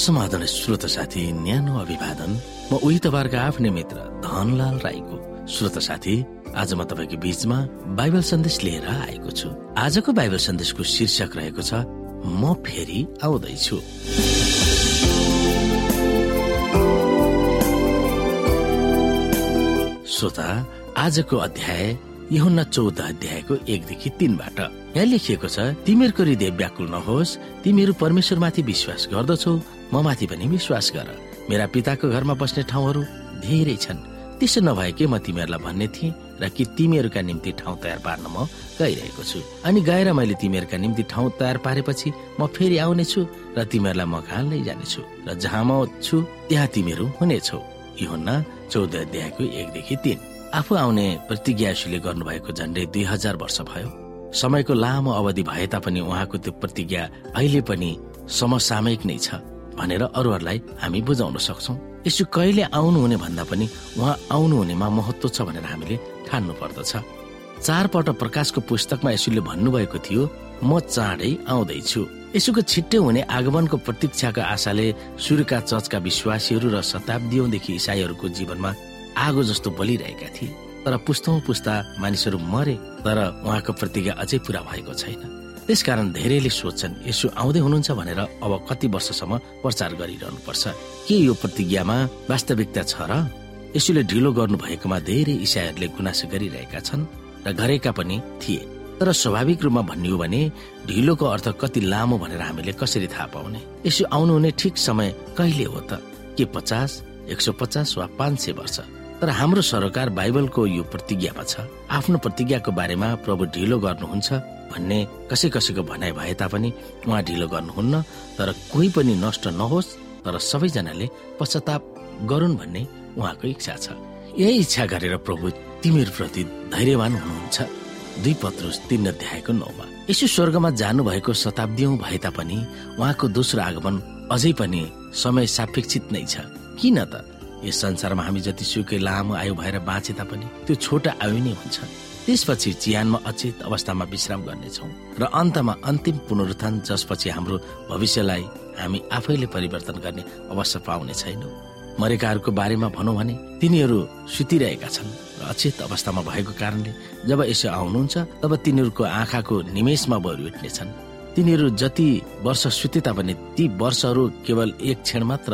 समाधान श्रोत साथी न्यानो अभिवादन। म उही तपाईँहरूको आफ्नै मित्र धनलाल राईको। श्रोत साथी आज म तपाईँको बीचमा बाइबल सन्देश लिएर आएको छु। आजको बाइबल सन्देशको शीर्षक रहेको छ म फेरि आउँदैछु। श्रोता आजको अध्याय यहुन्ना चौध अध्यायको एकदेखि तीनबाट। यहाँ लेखिएको छ तिमीहरूको हृदय व्याकुल नहोस् तिमीहरू परमेश्वरमाथि विश्वास गर्दछौ म माथि पनि विश्वास गर। मेरा पिताको घरमा बस्ने ठाउँहरू धेरै छन्। त्यसो नभए म तिमीहरूलाई भन्ने थिएँ र कि तिमीहरूका निम्ति ठाउँ तयार पार्न म गइरहेको छु? अनि गएर मैले तिमीहरूका निम्ति ठाउँ तयार पारेपछि म फेरि आउने छु र तिमीहरूलाई म कहाँ लैजानेछु र जहाँ म छु त्यहाँ तिमीहरू हुनेछौ। हुन्न चौध अध्यायको एकदेखि तीन। आफू आउने प्रतिज्ञा यशुले गर्नुभएको झन्डै दुई हजार वर्ष भयो। समयको लामो अवधि भए तापनि उहाँको त्यो प्रतिज्ञा अहिले पनि समसामयिक नै छ भनेर अरूहरूलाई हामी बुझाउन सक्छौ। यसो कहिले आउनुहुने भन्दा पनि उहाँ आउनुहुनेमा महत्व छ भनेर हामीले ठान्नु पर्दछ। चारपल्ट प्रकाशको पुस्तकमा यसुले भन्नुभएको थियो म चाँडै आउँदैछु। यसुको छिट्टै हुने आगमनको प्रतीक्षाको आशाले सूर्यका चर्चका विश्वासीहरू र शताब्दीदेखि इसाईहरूको जीवनमा आगो जस्तो बलिरहेका थिए तर पुस्तौं पुस्ता मानिसहरू मरे तर उहाँको प्रतिज्ञा अझै पुरा भएको छैन। त्यसकारण धेरैले सोध्छन् यसो आउँदै हुनुहुन्छ भनेर अब कति वर्षसम्म प्रचार गरिरहनु पर्छ के यो प्रतिज्ञामा वास्तविकता छ र? यसोले ढिलो गर्नु भएकोमा धेरै इसाईहरूले गुनासो गरिरहेका छन् र गरेका पनि थिए। तर स्वाभाविक रूपमा भन्ने हो भने ढिलोको अर्थ कति लामो भनेर हामीले कसरी थाहा पाउने? यसो आउनुहुने ठिक समय कहिले हो त? के पचास एक सौ पचास वा पाँच सय वर्ष? तर हाम्रो सरकार बाइबलको यो प्रतिज्ञामा छ। आफ्नो प्रतिज्ञाको बारेमा प्रभु ढिलो गर्नुहुन्छ भन्ने कसै कसैको भनाइ भए तापनि उहाँ ढिलो गर्नुहुन्न तर कोही पनि नष्ट नहोस् तर सबैजनाले पश्चाताप गरून् भन्ने उहाँको इच्छा छ। यही इच्छा गरेर प्रभु तिमीहरूप्रति धैर्यवान हुनुहुन्छ। दुई पत्र तीन अध्यायको नौमा। यसो स्वर्गमा जानुभएको शताब्दीौं भए तापनि उहाँको दोस्रो आगमन अझै पनि समय सापेक्षित नै छ। किन त? यस संसारमा हामी जतिसुकै लामो आयु भएर बाँचे तापनि त्यो छोटो आयु नै हुन्छ। त्यसपछि चिहानमा अचेत अवस्थामा विश्राम गर्नेछौ र अन्तमा अन्तिम पुनरुत्थान जसपछि हाम्रो भविष्यलाई हामी आफैले परिवर्तन गर्ने अवसर पाउने छैनौँ। मरेकाहरूको बारेमा भनौँ भने तिनीहरू सुतिरहेका छन् र अचेत अवस्थामा भएको कारणले जब यसो आउनुहुन्छ तब तिनीहरूको आँखाको निमेषमा बरु उठ्नेछन्। तिनीहरू जति वर्ष सुते तापनि ती वर्षहरू केवल एक क्षण मात्र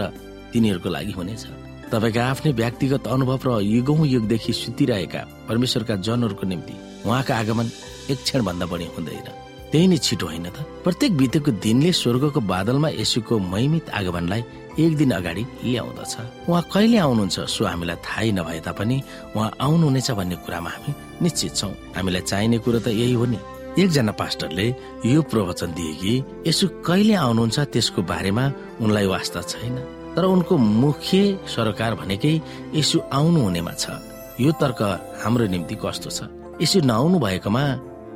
तिनीहरूको लागि हुनेछ। तपाईँका आफ्नै व्यक्तिगत अनुभव र युगौं युगदेखि सुतिरहेका परमेश्वरका जनहरूको निम्ति उहाँको आगमन एक क्षण भन्दा बढी हुँदैन। त्यही नै छिटो होइन त। प्रत्येक बितेको दिनले स्वर्गको बादलमा यसुको महिमित आगमनलाई एक दिन अगाडि ल्याउँदछ। उहाँ कहिले आउनुहुन्छ सो हामीलाई थाहै नभए तापनि उहाँ आउनुहुनेछ भन्ने कुरामा हामी निश्चित छौँ। हामीलाई चाहिने कुरो त यही हो नि। एकजना पास्टरले यो प्रवचन दिए कि यसो कहिले आउनुहुन्छ त्यसको बारेमा उनलाई वास्ता छैन। तर उनको मुख्य सरकार भनेकै यसो आउनु हुनेमा छ। यो तर्क हाम्रो निम्ति कस्तो छ? यसो नआउनु भएकोमा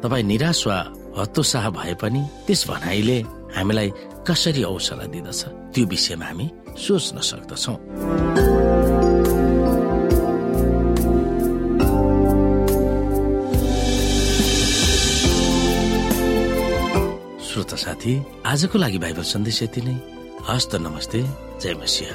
तपाईँ निराश वा हतोसाह भए पनि त्यस भनाइले हामीलाई कसरी औसला दिँदछ? त्यो विषयमा हामी सोच्न सक्दछौ। श्रोता साथी आजको लागि बाइबल सन्देश यति नै। हस्त नमस्ते। जय मसिंह